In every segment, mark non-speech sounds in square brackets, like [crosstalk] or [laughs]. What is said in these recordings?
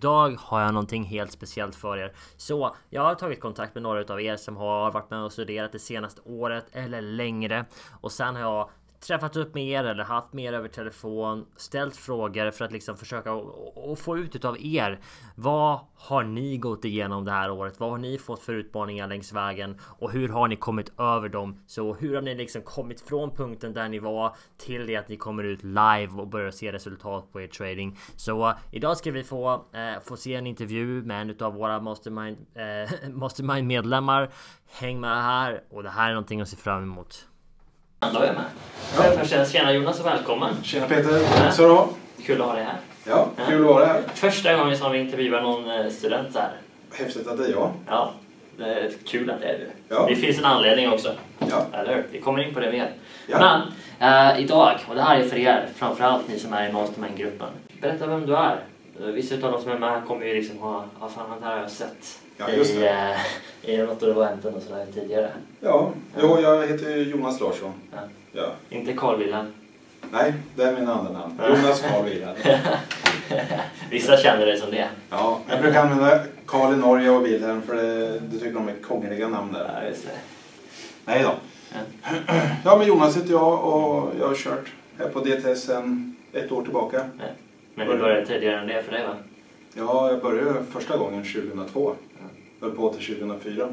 Idag har jag någonting helt speciellt för er. Så jag har tagit kontakt med några av er som har varit med och studerat det senaste året eller längre. Och sen har jag träffat upp med er eller haft med er över telefon, ställt frågor för att liksom försöka och få ut utav er. Vad har ni gått igenom det här året? Vad har ni fått för utmaningar längs vägen och hur har ni kommit över dem? Så hur har ni liksom kommit från punkten där ni var till det att ni kommer ut live och börjar se resultat på er trading? Så uh, idag ska vi få uh, få se en intervju med en utav våra mastermind, eh, [laughs] uh, mastermind medlemmar. Häng med här och det här är någonting att se fram emot. Då är jag med. Ja. Först, tjena Jonas och välkommen. Tjena Peter, tack så du. Kul att ha dig här. Ja, kul att vara här. Första gången som vi intervjuar någon eh, student här. Häftigt att det är jag. Ja, det är kul att det är du. Ja. Det finns en anledning också. Ja. Eller hur? Vi kommer in på det mer. Ja. Men äh, idag, och det här är för er, framförallt ni som är i Mastermind-gruppen. Berätta vem du är. Vissa av de som är med kommer ju liksom ha, ja fan det här har jag sett ja, just i, äh, i något av eventen och sådär tidigare. Ja, jo, jag heter Jonas Larsson. Ja. Ja. Inte Carl Wilhelm? Nej, det är min andra namn. Jonas Carl Wilhelm. [laughs] Vissa känner det som det. Ja, jag brukar använda Carl i Norge och Wilhelm för det, det tycker de är krångliga namn där. Ja, just det. Nej då. Ja. [clears throat] ja, men Jonas heter jag och jag har kört här på DTS sedan ett år tillbaka. Ja. Men du började tidigare än det för dig va? Ja, jag började första gången 2002. Höll på till 2004. Ja.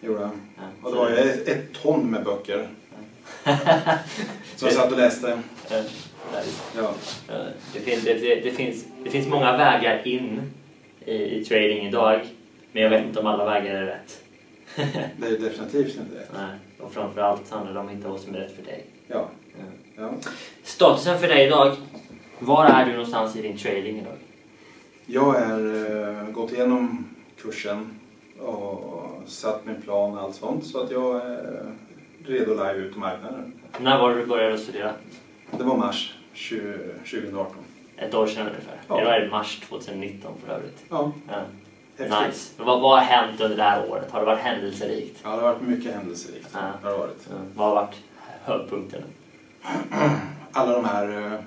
[laughs] Gjorde. Ja. Och då var jag ett, ton med böcker. Som jag satt och läste. Ja. Det, finns, det, det, finns, det finns många vägar in i, i trading idag. Men jag vet inte om alla vägar är rätt. det är definitivt inte rätt. Nej. Och framförallt handlar det om att hitta vad som är rätt för dig. Ja. ja. Statusen för dig idag. Var är du någonstans i din trading idag? Jag har uh, gått igenom kursen och satt min plan och allt sånt. Så att jag är redo live ut på marknaden. När var det du började studera? Det var mars 20, 2018. Ett år sedan ungefär? Ja. Idag är det mars 2019 för övrigt. Ja. ja. Nice. Vad, vad har hänt under det här året? Har det varit händelserikt? Ja, det har varit mycket händelserikt. Ja. Har det varit. Ja. Vad har varit höjdpunkterna? [clears throat] Alla de här uh,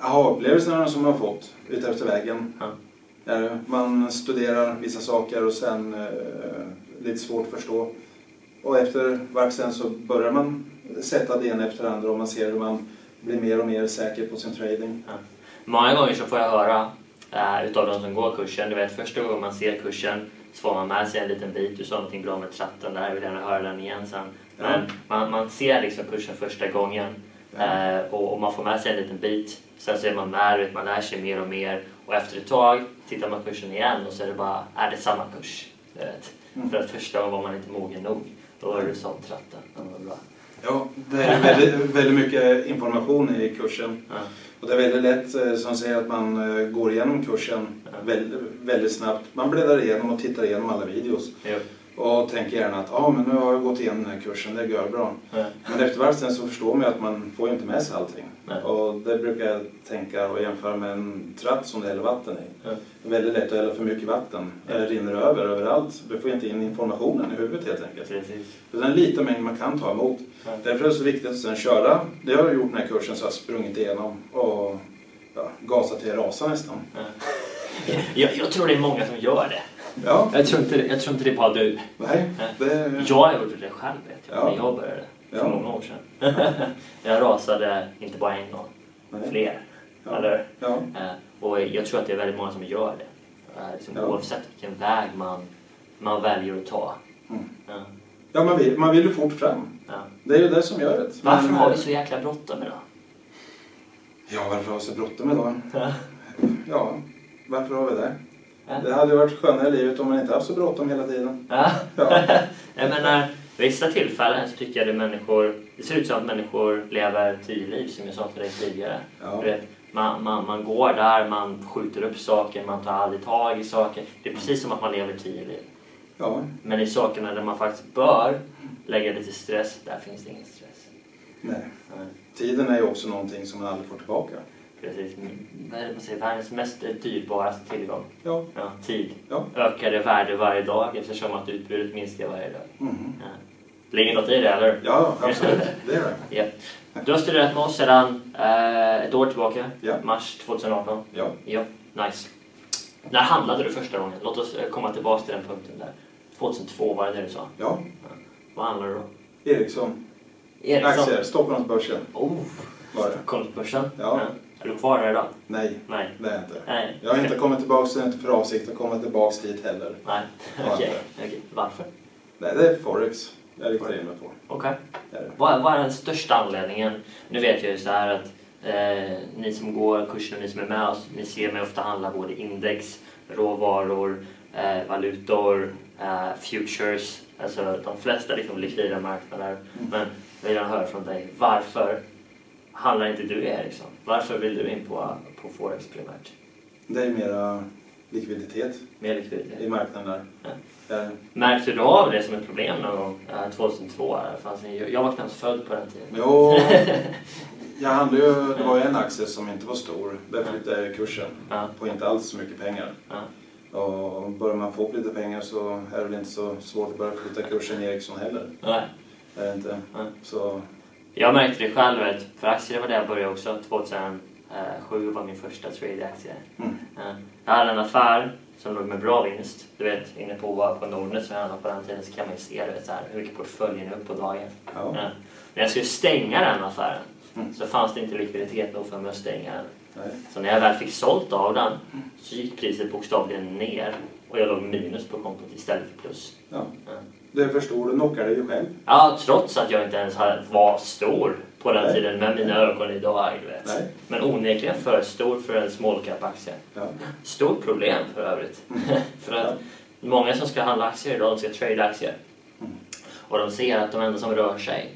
aha-upplevelserna som man har fått ute efter vägen. Ja. Man studerar vissa saker och sen uh, lite svårt att förstå och efter vaxen så börjar man sätta det ena efter det andra och man ser hur man blir mer och mer säker på sin trading. Ja. Många gånger så får jag höra äh, utav de som går kursen, du vet första gången man ser kursen så får man med sig en liten bit, du sa någonting bra med tratten där, jag vill gärna höra den igen sen. Men ja. man, man ser liksom kursen första gången ja. äh, och, och, man får med sig en liten bit. Sen så är man med, vet, man lär sig mer och mer och efter ett tag tittar man kursen igen och så är det bara, är det samma kurs? Vet. Mm. För att första gången var man inte mogen nog. Då var du sålt tratten. Den var bra. Ja, det är väldigt, väldigt mycket information i kursen. Ja. Och det är väldigt lätt, eh, som säger att man eh, går igenom kursen ja. väldigt, väldigt snabbt. Man bläddrar igenom och tittar igenom alla videos. Ja och tänker gärna att ah, men nu har jag gått igenom den här kursen, det går bra. Nej. Men eftervarv sen så förstår man ju att man får ju inte med sig allting. Nej. Och det brukar jag tänka och jämföra med en tratt som det häller vatten i. Ja. Det är väldigt lätt att hälla för mycket vatten. Det rinner över överallt. Du får inte in informationen i huvudet helt enkelt. Precis. Det är en liten mängd man kan ta emot. Därför är det så viktigt att sen köra. Det har jag gjort den här kursen så jag har sprungit igenom och ja, gasat till rasa nästan. Ja. [laughs] Jag, jag tror det är många som gör det. Ja. Jag, tror inte, jag tror inte det är bara du. Nej, det... Jag har gjort det själv vet jag, ja. när jag började för ja. många år sedan. [laughs] jag rasade inte bara en gång, Nej. fler. Ja. Eller? Ja. Eh, och jag tror att det är väldigt många som gör det. Eh, liksom ja. Oavsett vilken väg man, man väljer att ta. Mm. Ja. ja, man vill, man vill ju fort fram. Ja. Det är ju det som gör det. Varför har vi så jäkla bråttom idag? Ja, varför har vi så bråttom idag? ja, varför har vi det? Det hade ju varit skönare i livet om man inte haft så bråttom hela tiden. Ja. ja. [laughs] jag menar, vissa tillfällen så tycker jag det människor, det ser ut som att människor lever tio liv som jag sa till dig tidigare. Ja. Vet, man, man, man går där, man skjuter upp saker, man tar aldrig tag i saker. Det är precis som att man lever tio liv. Ja, Men i sakerna där man faktiskt bör lägga lite stress, där finns det ingen stress. nej. Nej. Tiden är ju också någonting som man aldrig får tillbaka. Precis. Mm, Vad är det man säger? Världens mest dyrbaraste tillgång. Ja, Ja, tid. ja. Ökar det värde varje dag eftersom att utbudet minskar varje dag. Mhm. Ja. Ligger något i det eller? Ja, absolut. Det är det. [laughs] Ja. Du har studerat med oss sedan eh, ett år tillbaka. Ja. Mars 2018. Ja. Ja, nice. När handlade du första gången? Låt oss eh, komma tillbaka till den punkten där. 2002 var det det du sa. Ja, Vad handlade du då? Ericsson. Ericsson? Aktier, Stockholmsbörsen Oh. Stockholmsbörsen? Ja. Är du kvar där idag? Nej, Nej. det är jag inte. Nej. Jag har inte kommit tillbaka, så jag har inte för avsikt att komma tillbaka dit heller. Nej. [laughs] Okej. inte. Okej. Varför? Nej, det är Forex jag riktar in mig på. Okej. Det. Vad, vad är den största anledningen? Nu vet jag ju så här att eh, ni som går kursen och ni som är med oss, ni ser mig ofta handla både index, råvaror, eh, valutor, eh, futures, alltså de flesta liksom likvida marknader. Men jag vill gärna höra från dig, varför handlar inte du i Ericsson? Varför vill du in på, på Forex primärt? Det är mera likviditet Mer likviditet? i marknaden där. Ja. Ja. Märkte du av det som ett problem någon gång? Eh, 2002? Det fanns en, jag var knappt född på den tiden. Jo, [laughs] jag handlade ju, det var ju en aktie som inte var stor. Där flyttade jag kursen Ja. på inte alls så mycket pengar. Ja. Och börjar man få upp lite pengar så är det väl inte så svårt att börja flytta kursen i Ericsson heller. Nej. Är det inte? Nej. Så Jag märkte det själv, för aktier var där jag började också. 2007 var min första trade-aktie. Mm. Jag hade en affär som låg med bra vinst. Du vet, inne på, på Nordnet som jag handlade på den tiden så kan man ju se du vet, så här, hur mycket portföljen är upp på dagen. ja. Ja. När jag skulle stänga den affären Mm. så fanns det inte likviditet nog för mig att stänga den. Nej. Så när jag väl fick sålt av den så gick priset bokstavligen ner och jag låg minus på kontot istället för plus. ja. Ja. Det förstår du, knockar dig ju själv. Ja, trots att jag inte ens var stor på den Nej. tiden med mina ögon idag. Du vet. Nej. Men onekligen för stor för en small cap-aktie. Ja. Stort problem för övrigt. [laughs] för att många som ska handla aktier idag, de ska trade aktier. Mm. Och de ser att de enda som rör sig,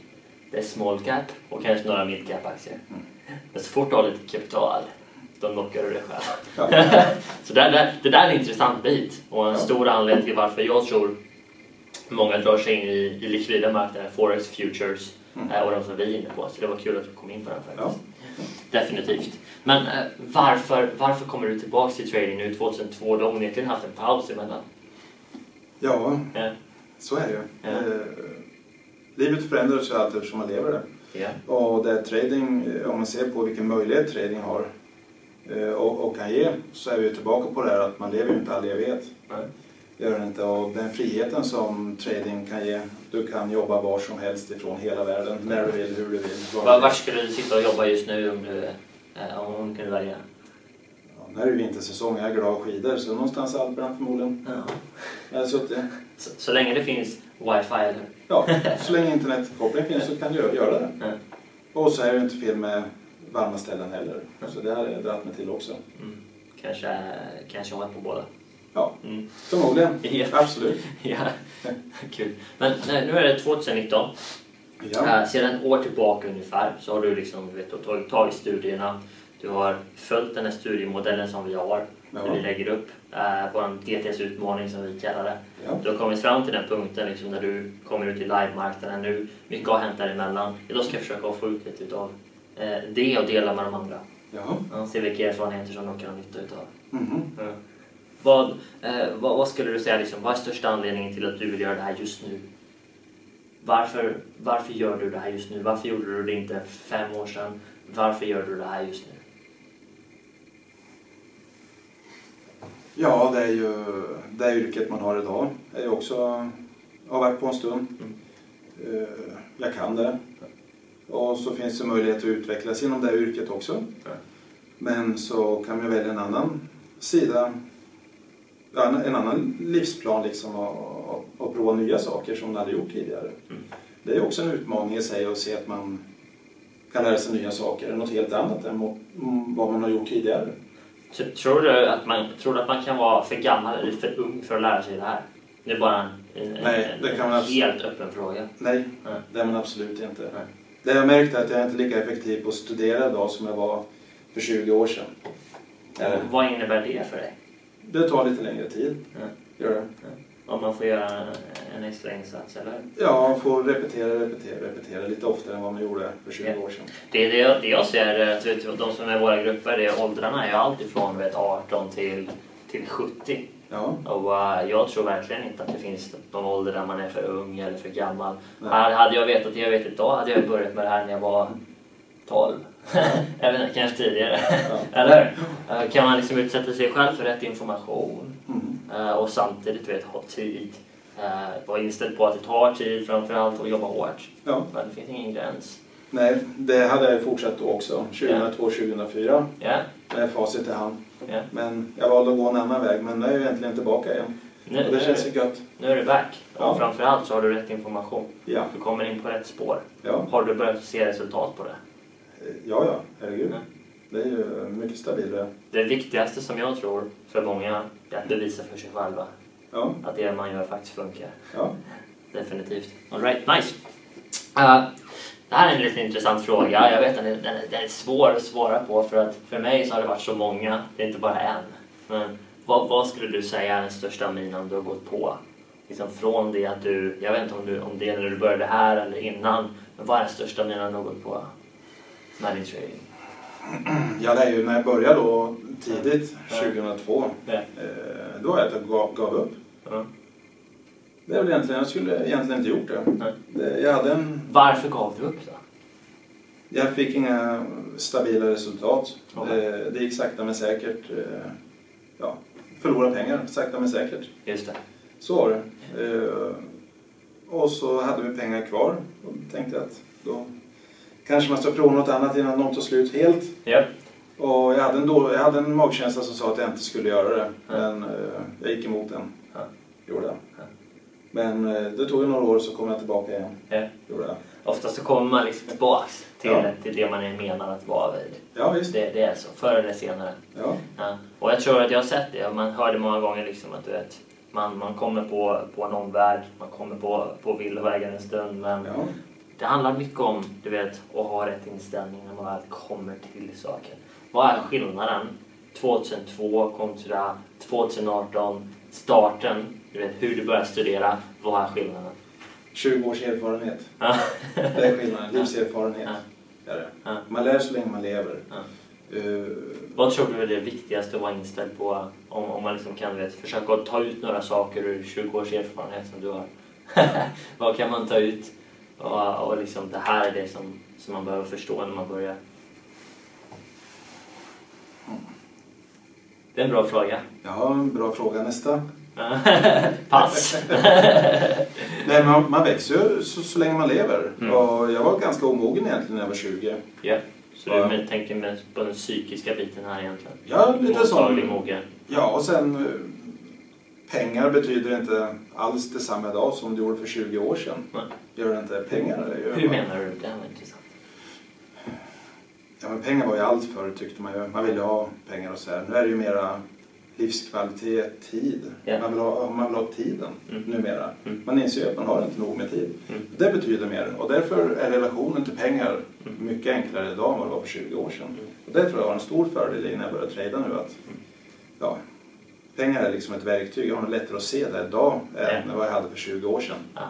det är small cap och kanske några mid cap-aktier. Mm. Men så fort du har lite kapital, då knockar du dig själv. Ja. [laughs] så där, där, det där är en intressant bit och en Ja. stor anledning till varför jag tror många drar sig in i, i likvida marknader, forex, futures Mm. eh, och de som vi är inne på. Så det var kul att du kom in på den faktiskt. Ja. Definitivt. Men eh, varför, varför kommer du tillbaka till trading nu 2002? Du har onekligen haft en paus emellan. ja, Ja. så är det ju. Eh, livet förändras ju allt eftersom man lever det. Ja. Och det trading, om man ser på vilken möjlighet trading har och, och kan ge, så är vi tillbaka på det här att man lever ju inte all evighet. Nej. Det gör det inte. Och den friheten som trading kan ge, du kan jobba var som helst ifrån hela världen, när du vill, hur du vill. var Var, skulle du sitta och jobba just nu om du, eh, om du kunde välja? Ja, nu är det ju vintersäsong, jag är glad skidor, så någonstans i Alperna förmodligen. Ja. Jag suttit. Så, så länge det finns wifi eller? Ja, så länge [laughs] internetkoppling finns så kan du göra- göra det. Ja. Och så är det inte fel med varma ställen heller. Så det har jag dragit mig till också. Mm. Kanske, kanske hålla på båda. Ja, Mm. förmodligen. [laughs] Ja. Absolut. [laughs] Ja, kul. Men nej, nu är det 2019. Ja. Eh, sedan ett år tillbaka ungefär så har du liksom, vet, du tagit tag i studierna. Du har följt den här studiemodellen som vi har. Ja. Där vi lägger upp eh, vår DTS-utmaning som vi kallar det. Ja. Du har kommit fram till den punkten liksom, när du kommer ut i livemarknaden nu. Mycket har hänt däremellan. Idag ska jag försöka få ut lite eh, det och dela med de andra. Jaha. Ja, se vilka erfarenheter som de kan ha nytta utav. Mhm. Ja. Vad, eh, vad, vad skulle du säga, liksom, vad är största anledningen till att du vill göra det här just nu? Varför, varför gör du det här just nu? Varför gjorde du det inte för fem år sedan? Varför gör du det här just nu? Ja, det är ju det yrket man har idag. Jag är också, har varit på en stund. Mm. Eh, Jag kan det. Och så finns det möjlighet att utvecklas inom det här yrket också. Men så kan man välja en annan sida, en- annan livsplan liksom och, och, och prova nya saker som man hade gjort tidigare. Mm. Det är också en utmaning i sig att se att man kan lära sig nya saker, något helt annat än vad- man har gjort tidigare. Tror du, att man, tror du att man kan vara för gammal eller för ung för att lära sig det här? Det är bara en, en, Nej, en, det kan en helt öppen fråga. Nej, Nej. det är man absolut inte. Nej. Det jag har märkt är att jag är inte lika effektiv på att studera idag som jag var för 20 år sedan. Är det? Vad innebär det för dig? Det tar lite längre tid. Ja. Gör det. Om man får göra en extra insats, eller? Ja, få repetera, repetera, repetera lite oftare än vad man gjorde för 20 år sedan. Det, det, det jag ser, är att du, de som är i våra grupper, det är åldrarna är ju allt ifrån vet, 18 till, till 70. Ja, Och uh, jag tror verkligen inte att det finns någon ålder där man är för ung eller för gammal. Nej. Hade, jag vetat det jag vet idag hade jag börjat med det här när jag var 12. [laughs] eller kanske tidigare. eller hur? Uh, kan man liksom utsätta sig själv för rätt information mm. uh, och samtidigt vet, ha tid. Vara inställd på att det tar tid framförallt och jobba hårt. ja. Men det finns ingen gräns. Nej, det hade jag fortsatt då också. 2002, 2004 Ja, med facit i hand. Ja. Men jag valde att gå en annan väg. Men nu är jag egentligen tillbaka igen. Nu, Och det känns ju gött. nu är du back. Ja. Och framförallt så har du rätt information. Ja, Du kommer in på rätt spår. ja, Har du börjat se resultat på det? ja, ja herregud. Ja. Det är ju mycket stabilare. Det viktigaste som jag tror för många är att bevisa för sig själva Ja, att det man gör faktiskt funkar. ja. Definitivt. Alright, nice. Uh, det här är en lite intressant fråga. Jag vet att den, den, är- svår att svara på för att för mig så har det varit så många. Det är inte bara en. Men vad, vad skulle du säga är den största minan du har gått på? Liksom från det att du, jag vet inte om, du, om det är när du började här eller innan. Men vad är den största minan du har gått på med din trading? [clears throat] Ja, det är ju när jag började då tidigt, Ja. 2002. Ja. Eh, då var jag att jag gav, gav upp. Ja. Det är väl egentligen, jag skulle egentligen inte gjort det. Nej. det jag hade en Varför gav du upp då? Jag fick inga stabila resultat. Okej. Eh, Det gick sakta men säkert. eh, Ja, förlora pengar sakta men säkert. Just det. Så var det. Eh, Och så hade vi pengar kvar och tänkte att då kanske man ska prova något annat innan de tog slut helt. Ja. Och jag hade en, då, jag hade en magkänsla som sa att jag inte skulle göra det. Ja. Men eh, jag gick emot den. Ja. Gjorde jag. Ja. Men eh, det tog ju några år så kom jag tillbaka igen. Ja. Gjorde jag. Oftast så kommer man liksom tillbaks till, Ja. till det man är menad att vara vid. Ja visst. Det, det är så, förr eller senare. Ja. Ja. Och jag tror att jag har sett det. Man hör det många gånger liksom att du vet, man, man kommer på, på en omvärld, man kommer på, på villovägar en stund. Men Ja. det handlar mycket om du vet, att ha rätt inställning när man väl kommer till saker. Vad är skillnaden 2002 kontra 2018? Starten, du vet hur du börjar studera. Vad är skillnaden? 20 års erfarenhet. Ja. Det är skillnaden. Livserfarenhet. Ja. Är det. Man lär så länge man lever. Eh, Vad tror du är det viktigaste att vara inställd på om, om man liksom kan vet, försöka ta ut några saker ur 20 års erfarenhet som du har? [laughs] Vad kan man ta ut? Och, och liksom, det här är det som, som man behöver förstå när man börjar. Det är en bra fråga. ja, bra fråga. Nästa. Pass. [laughs] Nej, man, man växer ju så, så länge man lever. Mm. Och jag var ganska omogen egentligen när jag var 20. ja. Så Ja. du tänker mest på den psykiska biten här egentligen? Ja, lite sån. mogen. Ja, och sen eh, pengar betyder inte alls detsamma idag som det gjorde för 20 år sedan. Nej. Gör det inte. Pengar ju... Hur menar du? Det var intressant. Ja, men pengar var ju allt förr tyckte man ju. Man ville ha pengar och så här. Nu är det ju mera livskvalitet, tid. Ja. Man, vill ha, man vill ha tiden Mm. numera. Mm. Man inser ju att man har inte nog med tid. Mm. Det betyder mer och därför är relationen till pengar Mm. mycket enklare idag än vad det var för 20 år sedan. Och det tror jag var en stor fördel i när jag började trada nu att ja, pengar är liksom ett verktyg. Jag har nog lättare att se det idag än Ja. vad jag hade för 20 år sedan. Ja.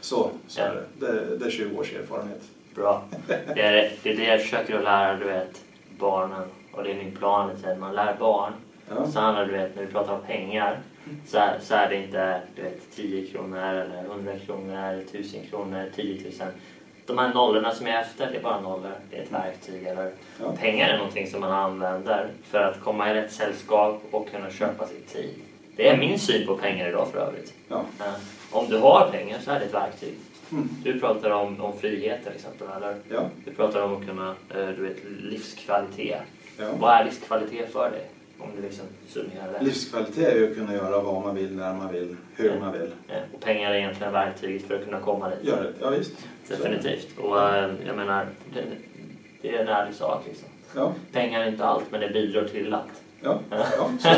Så, så Ja. är det. det. Det är 20 års erfarenhet. Bra. Det är, det är det jag försöker att lära du vet, barnen. Och det är min plan. Man lär barn. Ja. Så handlar du vet, när vi pratar om pengar så är, så är det inte du vet, 10 kronor eller 100 kronor eller 1000 kronor, 10 000. De här nollorna som är efter, det är bara nollor. Det är ett verktyg. Eller, Ja. Pengar är någonting som man använder för att komma i rätt sällskap och kunna köpa sin tid. Det är min syn på pengar idag för övrigt. Ja. Eh, Om du har pengar så är det ett verktyg. Mm. Du pratar om, om frihet till exempel. Eller? Ja. Du pratar om att kunna, eh, du vet, livskvalitet. Ja. Vad är livskvalitet för dig? Om du liksom summerar det. Livskvalitet är ju att kunna göra vad man vill, när man vill, hur Ja. man vill. Eh, Och pengar är egentligen verktyget för att kunna komma dit. Det. Ja, visst. Definitivt. Och eh, jag menar, det, det är en ärlig sak liksom. Ja. Pengar är inte allt, men det bidrar till att Ja, [laughs] ja [laughs]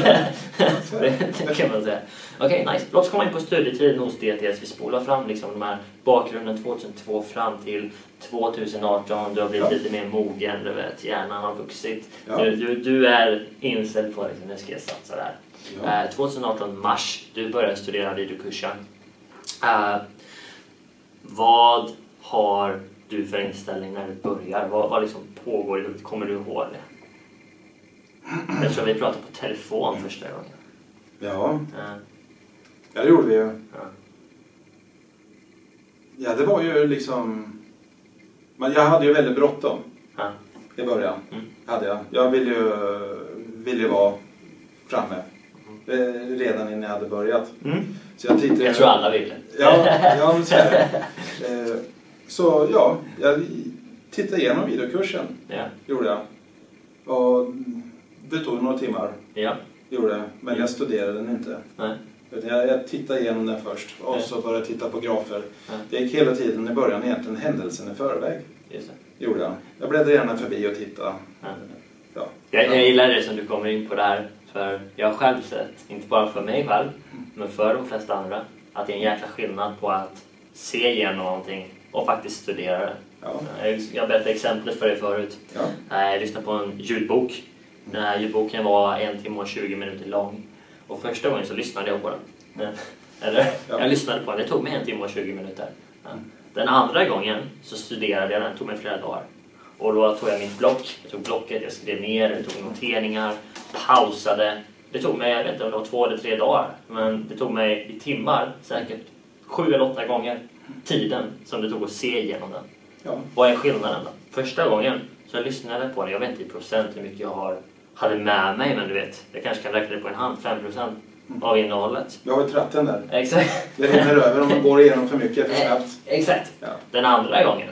så är det. Det. kan man säga. Okej, nice. Låt oss komma in på studietiden hos DTS. Vi spolar fram liksom de här bakgrunden 2002 fram till 2018. Du har blivit Ja. lite mer mogen, du vet, hjärnan har vuxit. Ja. Du, du, du är inställd på liksom, nu ska jag satsa där. Ja. Eh, 2018 mars, du började studera videokursen. Eh, vad har du för inställning när du börjar? Vad, vad liksom pågår i huvudet? Kommer du ihåg det? Jag tror vi pratade på telefon första gången. Ja, Eh, ja, det gjorde vi ju. ja. Ja, det var ju liksom... Men jag hade ju väldigt bråttom Ja. i början. Mm. Hade jag. Jag ville ju, ville ju vara framme eh, redan innan jag hade börjat. Så jag, tittade, Jag tror alla vill det. Ja, ja så det. [laughs] Eh, Så ja, jag tittade igenom videokursen. Ja. Gjorde jag. Och det tog några timmar. Ja. Gjorde jag. Men jag studerade den inte. Nej. Jag, jag tittade igenom den först och så började jag titta på grafer. Jag gick hela tiden i början egentligen händelsen i förväg. Just det. Gjorde jag. Jag bläddrade gärna förbi och tittade. Ja. Ja. Jag, jag gillar det som du kommer in på där. För jag har själv sett, inte bara för mig själv, men för de flesta andra, att det är en jäkla skillnad på att se igenom någonting och faktiskt studera det. Ja. Jag- Jag berättade exemplet för dig förut. Ja. Eh, Jag lyssnade på en ljudbok. Den här ljudboken var en timme och 20 minuter lång. Och första gången så lyssnade jag på den. Eller? Ja. Jag lyssnade på den. Det tog mig en timme och 20 minuter. Ja. Den andra gången så studerade jag den. Det tog mig flera dagar. Och då tog jag mitt block. Jag tog blocket, jag skrev ner, jag tog noteringar, pausade. Det tog mig, jag vet inte om det var två eller tre dagar. Men det tog mig i timmar säkert sju eller åtta gånger tiden som det tog att se igenom den. Ja. Vad är skillnaden då? Första gången så jag lyssnade på den, jag vet inte i procent hur mycket jag har, hade med mig, men du vet, jag kanske kan räkna det på en hand, 5 procent av innehållet. Jag har ju tratten där. Exakt. Det rinner över om man går igenom för mycket för snabbt. Exakt. Ja. Den andra gången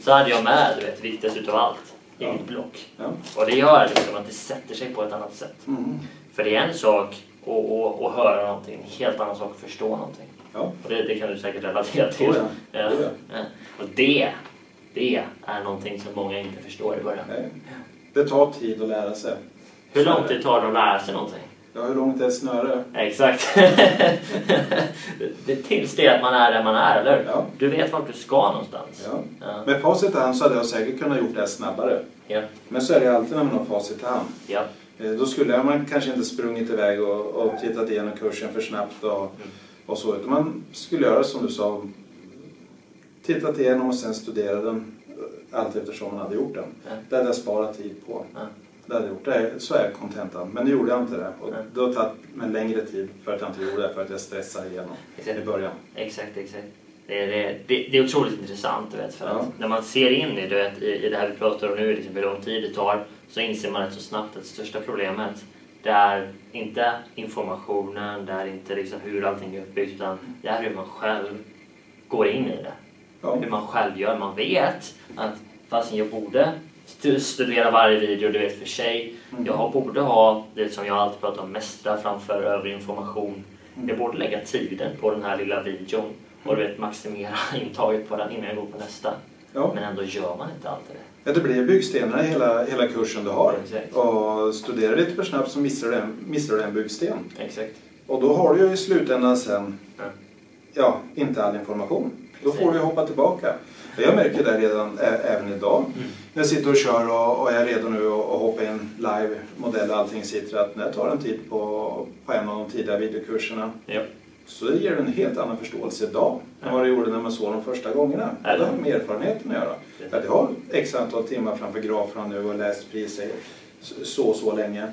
så hade jag med, du vet, viktigast utav allt i Ja. mitt block. Ja. Och det gör liksom att det sätter sig på ett annat sätt. Mm. För det är en sak att, att, att höra någonting, en helt annan sak att förstå någonting. Ja. Och det, det kan du säkert relatera till. Oh ja. Ja. Och det, det är någonting som många inte förstår i början. Nej. Det tar tid att lära sig. Hur lång det. tid tar det att lära sig någonting? Ja, hur långt är ett snöre? Exakt. [laughs] det tills det att man är där man är, eller? Ja. Du vet vart du ska någonstans. Ja. Ja. Med facit i hand så hade jag säkert kunnat gjort det här snabbare. Ja. Men så är det alltid när man har facit i hand. Ja. Eh, Då skulle man kanske inte sprungit iväg och, och tittat igenom kursen för snabbt och, och så. Utan man skulle göra som du sa. Tittat igenom och sen studera den allt eftersom man hade gjort den. Ja. Det hade jag sparat tid på. Ja. Det hade jag gjort. Det är, så är kontentan. Men nu gjorde jag inte det. Och Nej. det har tagit mig längre tid för att jag inte gjorde det. För att jag stressade igenom Exakt. i början. Exakt, exakt. Det är, det, är otroligt intressant, vet. För Ja. att när man ser in i, vet, i, i det här vi pratar om nu, liksom hur lång tid det tar, så inser man rätt så snabbt att det största problemet det är inte informationen, det är inte liksom hur allting är uppbyggt, utan det är hur man själv går in i det. Ja. hur man själv gör. Man vet att fastän jag borde stu- studera varje video, du vet för sig. Mm. Jag borde ha, det som jag alltid pratar om, mästra framför övrig information. Mm. Jag borde lägga tiden på den här lilla videon och du vet maximera [laughs] intaget på den innan jag går på nästa. Ja. Men ändå gör man inte alltid det. Ja, det blir byggstenar i hela, hela kursen du har. Exakt. Och studerar lite för snabbt så missar du en, missar du en byggsten. Exakt. Och då har du ju i slutändan sen, Ja. ja, inte all information. Då får du hoppa tillbaka. Jag märker det redan även idag. Mm. När jag sitter och kör och, och är redo nu att hoppa in live, modell och allting sitter att när jag tar en titt på, på en av de tidiga videokurserna Ja. så det ger en helt annan förståelse idag än vad det gjorde när man såg de första gångerna. Eller? det har med erfarenheten att göra. För att jag har x antal timmar framför graferna nu och läst priser så och så länge.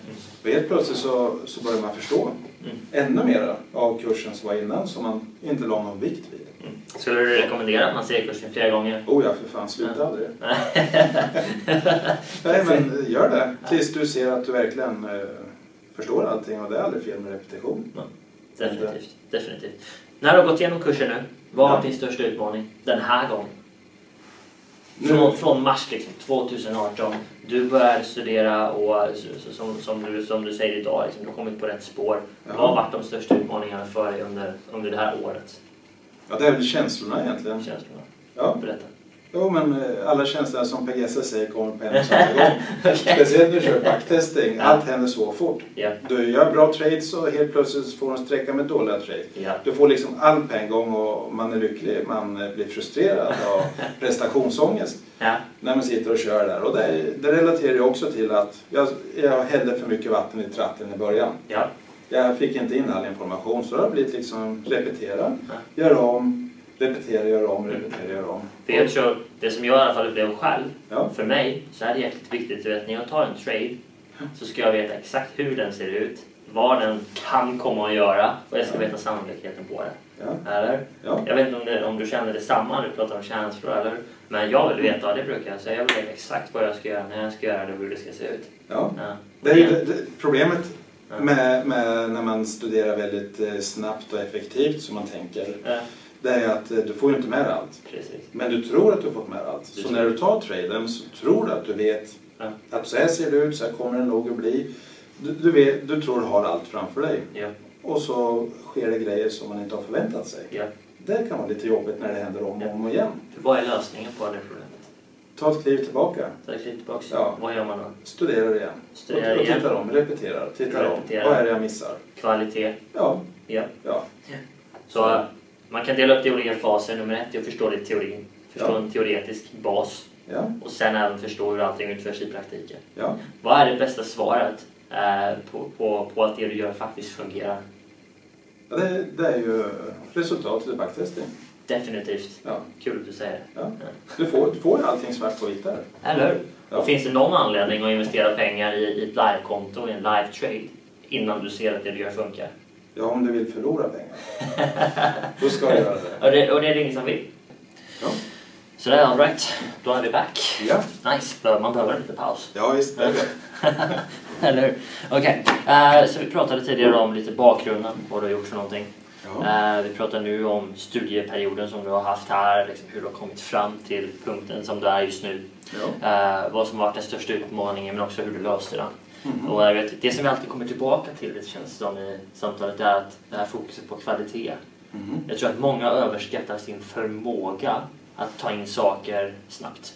Och helt plötsligt så, så börjar man förstå Mm. ännu mer av kursen som var innan som man inte la någon vikt vid. Mm. Skulle du rekommendera att man ser kursen flera gånger? Oh ja, för fan, sluta aldrig. [laughs] Nej, men gör det. Tills du ser att du verkligen eh, förstår allting och det är aldrig fel med repetition. Definitivt. Definitivt. När du har gått igenom kursen nu, vad har Ja. din största utmaning den här gången? Från, från mars liksom, 2018. Du började studera och som, som, du, som du säger idag, liksom, du har kommit på rätt spår. Vad har varit de största utmaningarna för dig under, under det här året? Ja, det är väl känslorna egentligen. Känslorna. Ja. Berätta. Jo, men eh, alla tjänster som Per Gessle säger kommer på en och samma [laughs] gång. Speciellt när du kör backtesting. Ja. Allt händer så fort. Ja, Du gör bra trades och helt plötsligt får du en sträcka med dåliga trades. ja, Du får liksom allt på en gång och man är lycklig. Man eh, blir frustrerad av [laughs] prestationsångest när man sitter och kör där. Och det, det relaterar ju också till att jag, jag hällde för mycket vatten i tratten i början. ja, Jag fick inte in all information så det har blivit liksom repetera, göra om, repetera, göra om, repetera, göra om. För jag tror, det som jag i alla fall upplever själv, Ja. för mig så är det jäkligt viktigt. Vet, när jag tar en trade så ska jag veta exakt hur den ser ut, vad den kan komma att göra och jag ska veta sannolikheten på det. Ja. Eller? Ja. Jag vet inte om, det, om du känner detsamma, du pratar om känslor eller? Men jag vill veta, det brukar jag säga, jag vill veta exakt vad jag ska göra, när jag ska göra det och hur det ska se ut. Ja. Ja. Det är ju det, det, problemet med, med när man studerar väldigt eh, snabbt och effektivt som man tänker. Det är att eh, du får ju inte med allt. precis. Men du tror att du har fått med allt. Du Så när du tar traden så tror du att du vet Ja. att så här ser det ut, så här kommer det nog att bli. Du, du, vet, du tror du har allt framför dig. Ja, Och så sker det grejer som man inte har förväntat sig. ja. Det kan vara lite jobbigt när det händer om och om igen. För vad är lösningen på det problemet? Ta ett kliv tillbaka. Ta ett kliv tillbaka. Ja. Vad gör man då? Studera igen. Studera och, och igen. tittar om, repeterar, tittar Repetera. om. Vad är det jag missar? Kvalitet. Ja, Ja. ja, Så man kan dela upp det i olika faser. Nummer ett är att förstå lite teorin. Förstå Ja. en teoretisk bas. ja, Och sen även förstå hur allting utförs i praktiken. ja. Vad är det bästa svaret eh, på, på, på att det du gör faktiskt fungerar? ja det, det är ju resultatet i backtesting. Definitivt. Ja, Kul att du säger det. ja. Du, får, du får allting svart på vitt där. Eller hur? Ja. Finns det någon anledning att investera pengar i, i ett livekonto, i en live trade, innan du ser att det du gör funkar? Ja, om du vill förlora pengar. Då ska du göra det. [laughs] Och det, och det är det ingen som vill. Ja, Så det är alright. Då är vi back. ja, Nice. Man behöver lite paus. ja visst. Det. [laughs] Eller hur? Okej. Eh, så vi pratade tidigare om lite bakgrunden, vad du har gjort för någonting. Eh, vi pratar nu om studieperioden som du har haft här, liksom hur du har kommit fram till punkten som du är just nu. Eh, vad som varit den största utmaningen men också hur du löste den. Mhm. Och det som vi alltid kommer tillbaka till, det känns som i samtalet, är att det här fokuset på kvalitet. Mhm. Jag tror att många överskattar sin förmåga att ta in saker snabbt.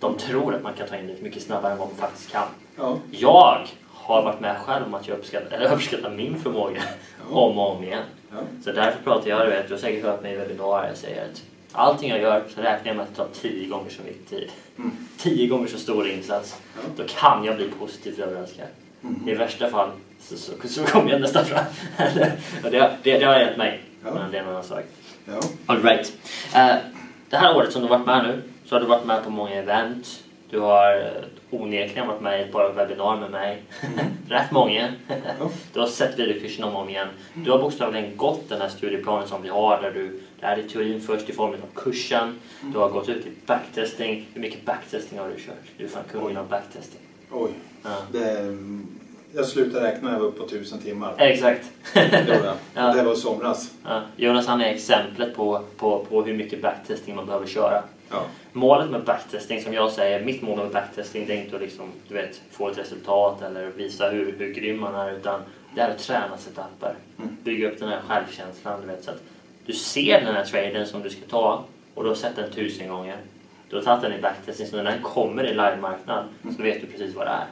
De tror att man kan ta in det mycket snabbare än vad man faktiskt kan. Ja. Jag har varit med själv om att jag uppskattar, [laughs] överskattar min förmåga Ja. om och om igen. Ja. Så därför pratar jag, du vet, du har säkert hört mig i webbinarier, jag säger att allting jag gör så räknar jag med att det tar tio gånger så mycket tid. Mm. Tio gånger så stor insats. Ja. Då kan jag bli positivt överraskad. Mhm. I värsta fall så, så, så kommer jag nästan fram. [laughs] Det, det, det har hjälpt mig. Ja. Men det är en annan sak. Ja. All right. Eh, det här året som du har varit med nu så har du varit med på många event. Du har eh, onekligen varit med i ett par webbinarier med mig. [laughs] Rätt många. Du har sett videokursen om och om igen. Du har bokstavligen gått den här studieplanen som vi har där du lärde dig teorin först i form av kursen. Du har gått ut i backtesting. Hur mycket backtesting har du kört? Du är fan kung inom backtesting. Oj. Ja. Det, jag slutade räkna när jag var uppe på tusen timmar. Exakt. Det. [laughs] Ja. Det var i somras. Ja. Jonas han är exemplet på, på, på hur mycket backtesting man behöver köra. Ja. Målet med backtesting, som jag säger, mitt mål med backtesting det är inte att liksom, du vet, få ett resultat eller visa hur, hur grym man är utan det är att träna setuper. Mm. Bygga upp den här självkänslan. Du vet, så att du ser den här traden som du ska ta och du har sett den tusen gånger. Du har tagit den i backtesting så när den kommer i livemarknad så vet du precis vad det är.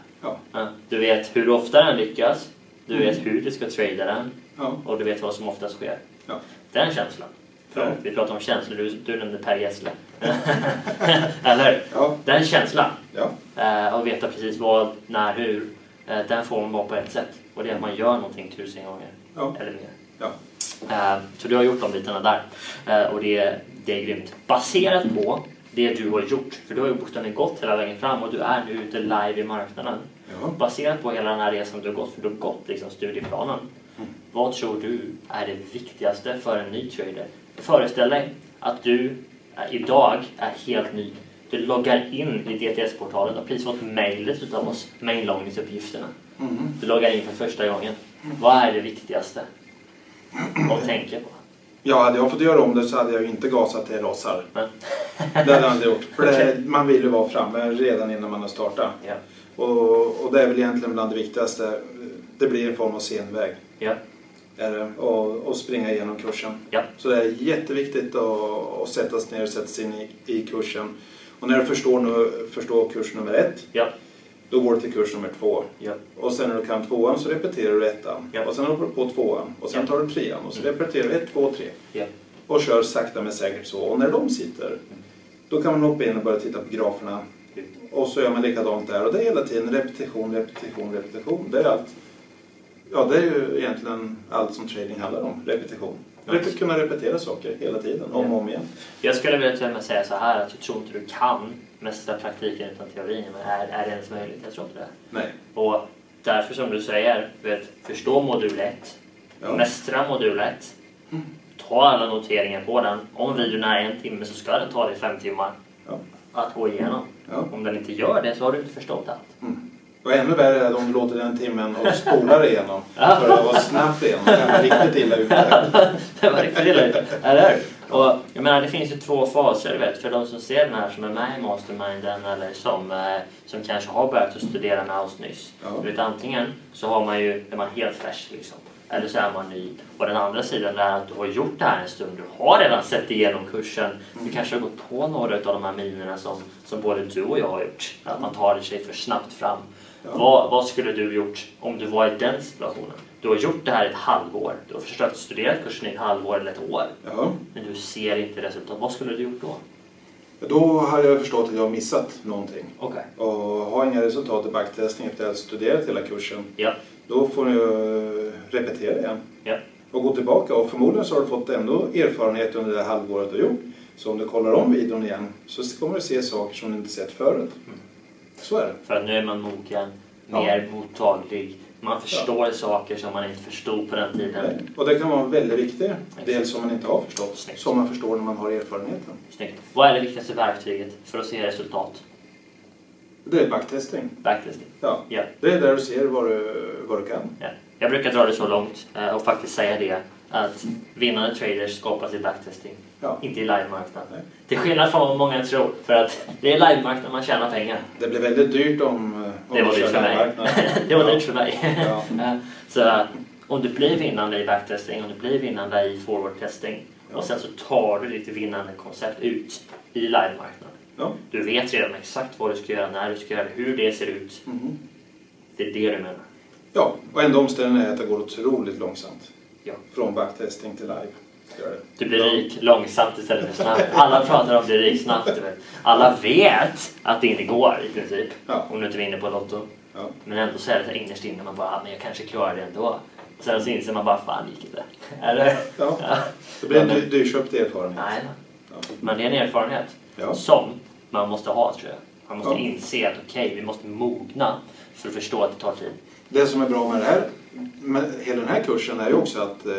Ja. Du vet hur ofta den lyckas, du vet hur du ska trada den Ja. och du vet vad som oftast sker. Ja. Den känslan. För. Vi pratar om känslor, du, du nämnde Per Gessle. [laughs] Eller Ja. Den känslan, Ja. eh, att veta precis vad, när, hur, eh, den får man bara på ett sätt. Och det är att man gör någonting tusen gånger. Eller mer. Eh, så du har gjort de bitarna där. Eh, och det, det är grymt. Baserat på det du har gjort, för du har ju bokstavligen gått hela vägen fram och du är nu ute live i marknaden. Ja. Baserat på hela den här resan du har gått, för du har gått liksom studieplanen. Mm. Vad tror du är det viktigaste för en ny trader? Föreställ dig att du är, idag är helt ny. Du loggar in i DTS-portalen och precis fått mejlet utav oss med inloggningsuppgifterna. Mhm. Du loggar in för första gången. Vad är det viktigaste att tänka på? Ja, hade jag fått göra om det så hade jag ju inte gasat till rasar. Det hade jag inte gjort. För det, man vill ju vara framme redan innan man har startat. ja, Och, och det är väl egentligen bland det viktigaste. Det blir en form av senväg. det, och, och springa igenom kursen. Ja. Så det är jätteviktigt att, att sätta sig ner och sätta sig in i, i kursen. Och när du förstår, nu, förstår kurs nummer ett. Då går du till kurs nummer två. Ja. Och sen när du kan tvåan så repeterar du ettan. Ja. Och sen hoppar du på tvåan. Och sen tar du trean. Och så Mm. repeterar du ett, två, tre. Ja. Och kör sakta men säkert så. Och när de sitter, då kan man hoppa in och börja titta på graferna. Och så gör man likadant där. Och det är hela tiden repetition, repetition, repetition. Det är allt. Ja, det är ju egentligen allt som trading handlar om. Repetition. Rep- kunna repetera saker hela tiden, om och om igen. Jag skulle vilja till och med säga så här att jag tror inte du kan mästra praktiken utan teorin. Men är, är det ens möjligt? Jag tror inte det. Nej. Och därför som du säger, vet, förstå modul 1. Ja. Mästra modul 1. Mm. Ta alla noteringar på den. Om videon är en timme så ska den ta dig fem timmar Ja. att gå igenom. Ja. Om den inte gör det så har du inte förstått allt. Mm. Och ännu värre är du låter den timmen och spolar igenom. För att vara snabbt igenom. Det vara riktigt illa ute. [laughs] det var riktigt illa ute. Eller hur? Och jag menar, det finns ju två faser. Vet, för de som ser den här som är med i masterminden eller som, eh, som kanske har börjat att studera med oss nyss. Ja. Vet, antingen så har man ju, är man helt färsk liksom. Eller så är man ny. Och den andra sidan är att du har gjort det här en stund. Du har redan sett igenom kursen. Du kanske har gått på några av de här minerna som, som både du och jag har gjort. Att man tar sig för snabbt fram. Ja. Vad, vad skulle du gjort om du var i den situationen? Du har gjort det här ett halvår. Du har försökt studera kursen i ett halvår eller ett år. Ja. Men du ser inte resultat. Vad skulle du gjort då? Då har jag förstått att jag har missat någonting. Okej. Och har inga resultat i backtestning efter att jag studerat hela kursen. Ja. Då får du repetera igen. Ja. Och gå tillbaka. Och förmodligen så har du fått ändå erfarenhet under det halvåret du har gjort. Så om du kollar om videon igen så kommer du se saker som du inte sett förut. Så är det. För nu är man mogen, Ja. mer mottaglig. Man förstår saker som man inte förstod på den tiden. Och det kan vara väldigt viktig del som man inte har förstått. Snyggt. Som man förstår när man har erfarenheten. Snyggt. Vad är det viktigaste verktyget för att se resultat? Det är backtesting. Backtesting. Ja. Ja. Det är där du ser vad du, vad du kan. Ja. Jag brukar dra det så långt eh, och faktiskt säga det att vinnande traders skapas i backtesting, Ja. inte i livemarknad. Nej. Till skillnad från vad många tror, för att det är livemarknad man tjänar pengar. Det blir väldigt dyrt om, om Det var dyrt för mig. [laughs] det var Ja. dyrt för mig. [laughs] Ja. Så om du blir vinnande i backtesting, om du blir vinnande i forward testing Ja. och sen så tar du ditt vinnande koncept ut i livemarknad. Ja. Du vet redan exakt vad du ska göra, när du ska göra det, hur det ser ut. Mhm. Det är det du menar. ja, och enda omständigheten är att det går otroligt långsamt. Ja. Från backtesting till live. Du blir rik långsamt istället för snabbt. Alla pratar om att bli rik snabbt. Alla vet att det inte går i princip. Ja. Om du inte vinner på Lotto. Ja. Men ändå så är det så innerst inne man bara, "Ah, men jag kanske klarar det ändå. Och sen så inser man bara, fan gick inte. [laughs] Eller? Ja. Ja. Det blir en dy- dyrköpt erfarenhet. Nej, Ja. men det är en erfarenhet Ja. som man måste ha tror jag. Man måste Ja. inse att okej, vi måste mogna för att förstå att det tar tid. Det som är bra med det här, med hela den här kursen är ju också att eh,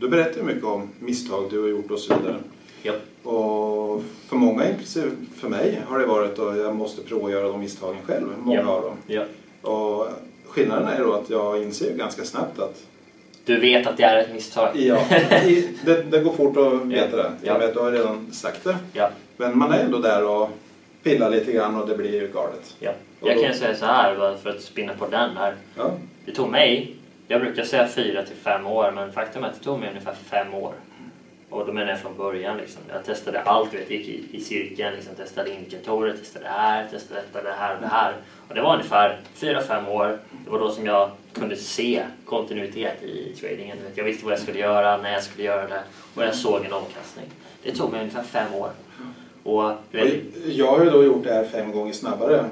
du berättar mycket om misstag du har gjort och så vidare. Ja. Och för många, inklusive för mig, har det varit att jag måste prova att göra de misstagen själv. Många Ja. av dem. Ja. Och skillnaden är då att jag inser ganska snabbt att Du vet att det är ett misstag. ja, [laughs] det, det går fort att veta det. Ja. Jag vet, du har redan sagt det. Men man är ändå där och pillar lite grann och det blir ju galet. Ja. Jag kan säga så här för att spinna på den här. Ja, Det tog mig, jag brukar säga fyra till fem år, men faktum är att det tog mig ungefär fem år. Och då menar jag från början. Liksom. Jag testade allt, vet, gick i, i cirkeln, liksom, testade indikatorer, testade det här, testade detta, det här och det här. Och det var ungefär fyra, fem år. Det var då som jag kunde se kontinuitet i tradingen. Jag visste vad jag skulle göra, när jag skulle göra det och jag såg en avkastning. Det tog mig ungefär fem år. Och och jag har ju då gjort det här fem gånger snabbare.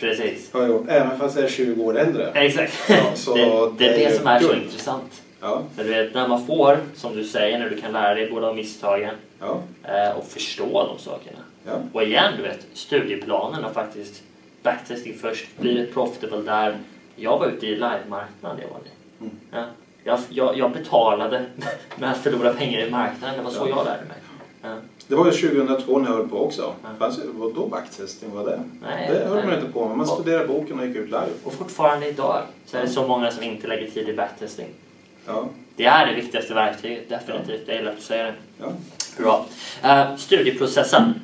precis. Har jag gjort, även fast jag är 20 år äldre. Exakt. Ja, så det, det är det det som är så guld. intressant. Ja, För du vet, när man får, som du säger, när du kan lära dig både av misstagen ja, eh, och förstå de sakerna. ja. Och igen, du vet, studieplanen och faktiskt backtesting först, blir det profitable där. Jag var ute i livemarknaden, jag var det. Mm. Ja. Jag, jag, jag betalade [laughs] med att förlora pengar i marknaden, det var så Ja. jag lärde mig. Ja. Det var ju 2002 när jag höll på också. Ja. Fanns då backtesting var det? Nej, det höll nej. man inte på med. Man Ja. studerade boken och gick ut live. Och fortfarande idag så är det så många som inte lägger tid i backtesting. Ja, Det är det viktigaste verktyget, definitivt. Jag gillar att du säger det. ja. Bra. Uh, studieprocessen.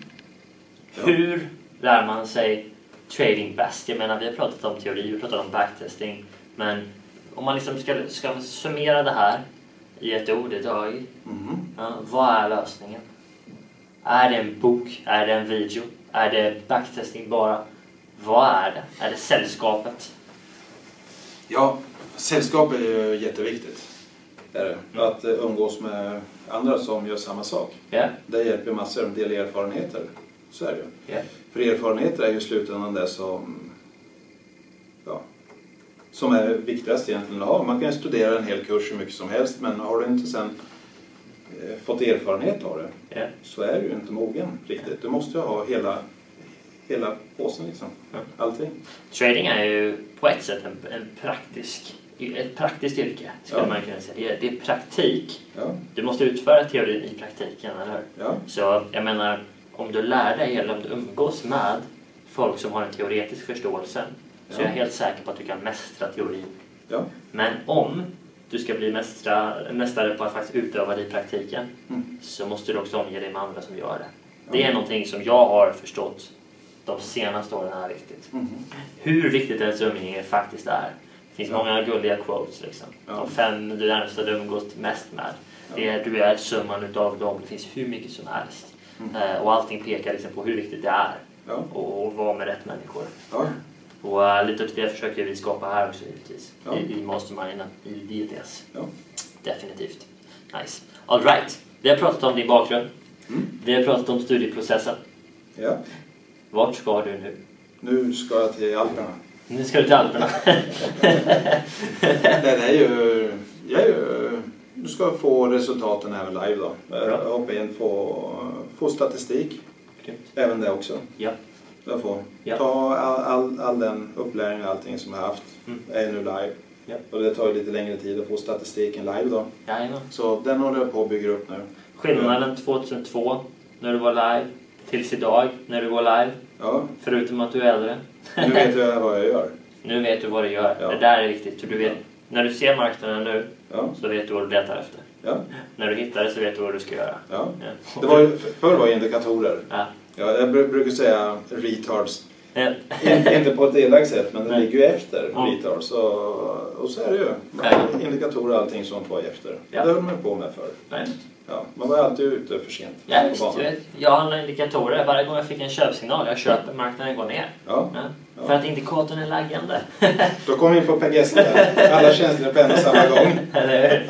Ja. Hur lär man sig trading bäst? Jag menar, vi har pratat om teori, vi har pratat om backtesting. Men om man liksom ska, ska summera det här. i ett ord idag. Mhm. Ja, vad är lösningen? Är det en bok? Är det en video? Är det backtesting bara? Vad är det? Är det sällskapet? Ja, sällskap är ju jätteviktigt. Är det. Att eh, umgås med andra som gör samma sak. Ja, Det hjälper massor att dela erfarenheter. Så är det ja, För erfarenheter är ju i slutändan det som, ja, som är viktigast egentligen att ha. Man kan ju studera en hel kurs hur mycket som helst men har du inte sen fått erfarenhet av det ja. så är du ju inte mogen riktigt. Du måste ju ha hela, hela påsen liksom. Ja. Allting. Trading är ju på ett sätt en, en praktisk, ett praktiskt yrke, skulle Ja. man kunna säga. Det är, det är praktik. Ja, Du måste utföra teorin i praktiken, eller hur? ja, Så jag menar, om du lär dig eller om du umgås med folk som har en teoretisk förståelse så är jag helt säker på att du kan mästra teorin. ja, Men om du ska bli mästra, mästare på att faktiskt utöva det i praktiken Mm. så måste du också omge dig med andra som gör det. Det är någonting som jag har förstått de senaste åren är viktigt. Mhm. Hur viktigt ens umgänge faktiskt är. Det finns Ja. många gulliga quotes. Liksom. Ja. De fem du närmsta du umgås mest med. Det är, du är summan utav dem. Det finns hur mycket som helst. Mm. Eh, och allting pekar liksom på hur viktigt det är ja, och, och vara med rätt människor. Och uh, lite till det försöker vi skapa här också givetvis. Ja. I, I Mastermind, i DTS. ja. Definitivt. Nice. All right. Vi har pratat om din bakgrund. Mm. Vi har pratat om studieprocessen. ja. Vart ska du nu? Nu ska jag till Alperna. Nu ska du till Alperna. [laughs] Det är ju, jag är ju, du ska få resultaten även live då. Bra. Hoppa in, få, få statistik. Grymt. Även det också. ja. Jag får Ja. ta all, all, all den upplärning och allting som jag haft Mm. är nu live. Ja. Och det tar ju lite längre tid att få statistiken live då. Jajamän. Så den håller jag på att bygga upp nu. Skillnaden 2002 när du var live tills idag när du går live. Ja, Förutom att du är äldre. nu vet jag vad jag gör. [laughs] Nu vet du vad du gör. Ja. Det där är viktigt. För du vet, när du ser marknaden nu så vet du vad du letar efter. När du hittar det så vet du vad du ska göra. Det var förr var det indikatorer. Ja. Ja, jag bru- brukar säga retards. Inte på ett elakt sätt, men det ligger ju efter Ja. retards. Och, och så är det ju. Indikatorer och allting sånt var efter. Ja. Det höll man på med förr. Nej. Ja, man var alltid ute för sent Ja, visst, vet, jag handlar indikatorer. Varje gång jag fick en köpsignal, jag köper, marknaden går ner. Ja. Ja. För att indikatorn är laggande. [laughs] Då kom vi in på Per Gessle. Alla känslor på en och samma gång. [laughs] Eller hur?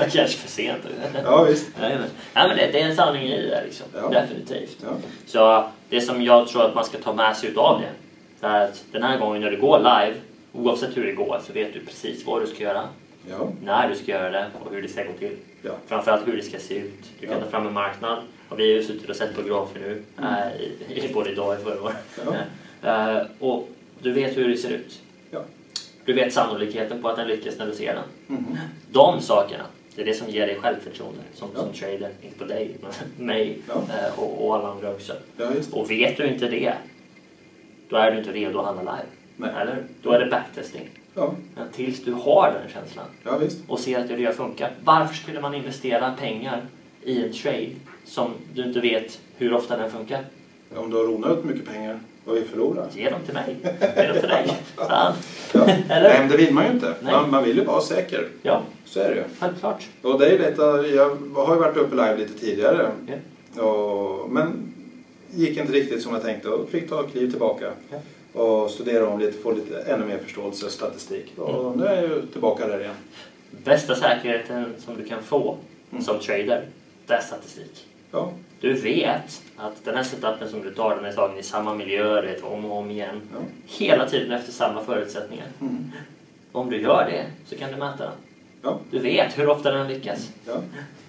[laughs] Kanske för sent. Ja, visst. Men, ja, men det, det är en sanning i det liksom. Definitivt. Så det som jag tror att man ska ta med sig utav det. Det är att den här gången när du går live, oavsett hur det går, så vet du precis vad du ska göra, Ja. när du ska göra det och hur det ska gå till. Ja. Framförallt hur det ska se ut. Du kan Ja. ta fram en marknad. Och vi har ju suttit och sett på grafer nu, äh, i, i, både idag och i förrgår. Ja. [laughs] Eh, och du vet hur det ser ut. Du vet sannolikheten på att den lyckas när du ser den. Mhm. De sakerna, det är det som ger dig självförtroende som, som trader. Inte på dig, men [laughs] mig eh, och, och alla andra också. Och vet du inte det, då är du inte redo att handla live. Nej. Eller? Då är det backtesting. Ja. Men tills du har den känslan ja, visst. och ser att det redan funkar. Varför skulle man investera pengar i en trade som du inte vet hur ofta den funkar? Om du har onödigt mycket pengar och vi förlorar. Ge dem till mig. Ge dem till dig. [laughs] Ja. [laughs] Eller? Nej, men det vill man ju inte. Man, man vill ju vara säker. Ja, Så är det ju. självklart. Och det är att, jag har ju varit uppe live lite tidigare. Ja. Och, men gick inte riktigt som jag tänkte och fick ta ett kliv tillbaka. Och studera om lite, få lite ännu mer förståelse och statistik. Och Mm. nu är jag ju tillbaka där igen. Bästa säkerheten som du kan få Mm. som trader, det är statistik. Ja, Du vet att den här setupen som du tar, den är tagen i samma miljö, det om och om igen. ja. Hela tiden efter samma förutsättningar. Mm. Om du gör det så kan du mäta den. Ja, Du vet hur ofta den lyckas.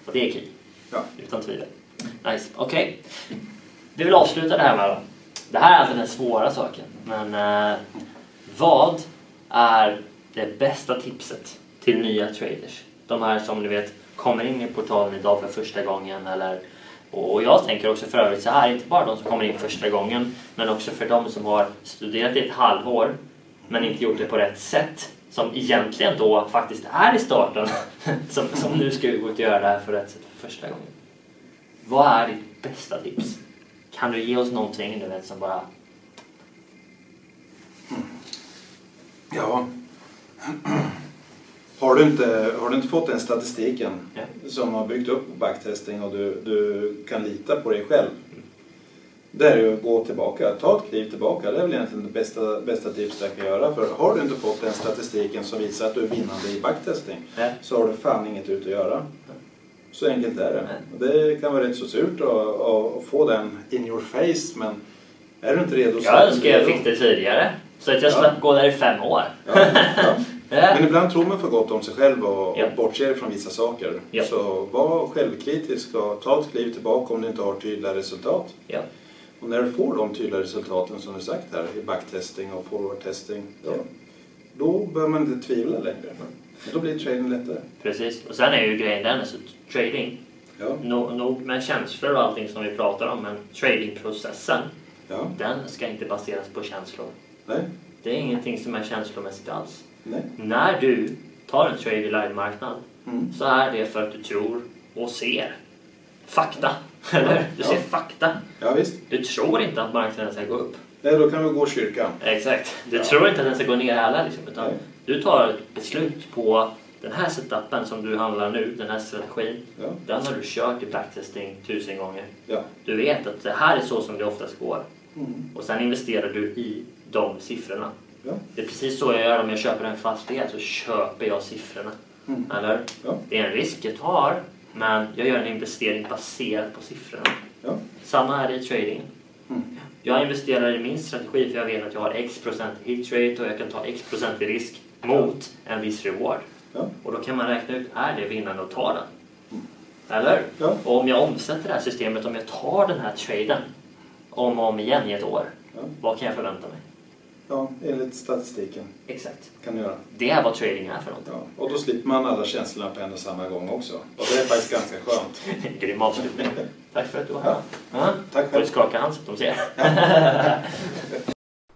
Och det är key. Utan tvivel. Nice. Okej. Vi vill avsluta det här med. Det här är alltså den svåra saken. Men eh, vad är det bästa tipset till nya traders? De här som ni vet kommer in i portalen idag för första gången eller och jag tänker också för övrigt så här, inte bara de som kommer in första gången men också för de som har studerat i ett halvår men inte gjort det på rätt sätt som egentligen då faktiskt är i starten [laughs] som, som nu ska gå ut och göra det här för rätt sätt för första gången. Vad är ditt bästa tips? Kan du ge oss någonting du vet som bara Ja. [clears throat] Har du inte, har du inte fått den statistiken Ja. som har byggt upp backtesting och du, du kan lita på dig själv. Det är ju att gå tillbaka, ta ett kliv tillbaka. Det är väl egentligen det bästa, bästa tipset jag kan göra. För har du inte fått den statistiken som visar att du är vinnande i backtesting Ja. så har du fan inget ut att göra. Så enkelt är det. Och Det kan vara rätt så surt att, få den in your face men är du inte redo så Jag önskar jag fick det tidigare. Så att jag Ja. slapp gå där i fem år. Ja, ja. [laughs] Men ibland tror man för gott om sig själv och, Ja. och bortser från vissa saker. Ja. Så var självkritisk och ta ett kliv tillbaka om du inte har tydliga resultat. Ja. Och när du får de tydliga resultaten som du sagt här i backtesting och forward testing. Ja, Ja. Då behöver man inte tvivla längre. Då blir trading lättare. Precis. Och sen är ju grejen den, alltså trading. Ja, No, nog med känslor och allting som vi pratar om, men tradingprocessen, ja, den ska inte baseras på känslor. nej, Det är ingenting som är känslomässigt alls. nej. När du tar en trade i live-marknad Mm. så är det för att du tror och ser fakta. Eller? Du ser Ja. fakta. Ja, visst. Du tror inte att marknaden ska gå upp. Nej, då kan vi gå kyrkan. Exakt. Du Ja. tror inte att den ska gå ner heller. Liksom, utan Nej. Du tar ett beslut på den här setupen som du handlar nu, den här strategin. Ja, Den har du kört i backtesting tusen gånger. ja. Du vet att det här är så som det oftast går. Mm. Och sen investerar du i de siffrorna. Ja. Det är precis så jag gör om jag köper en fastighet. Så köper jag siffrorna. Mm. Eller? Ja. Det är en risk jag tar. Men jag gör en investering baserat på siffrorna. Ja. Samma är det i trading. Mm. Jag investerar i min strategi för jag vet att jag har x procent hit rate och jag kan ta x procent i risk mot en viss reward. Ja. Och då kan man räkna ut, är det vinnande att ta den? Mm. Eller? Ja. Och om jag omsätter det här systemet, om jag tar den här traden om och om igen i ett år, Ja. vad kan jag förvänta mig? ja, enligt statistiken Exakt. kan du göra. Det är vad trading är för något. Ja. Och då slipper man alla känslorna på en och samma gång också. Och det är faktiskt ganska skönt. [laughs] Grym avslutning. [laughs] Tack för att du var här. Ja. Tack Får du själv. skaka hand så att de ser. [laughs]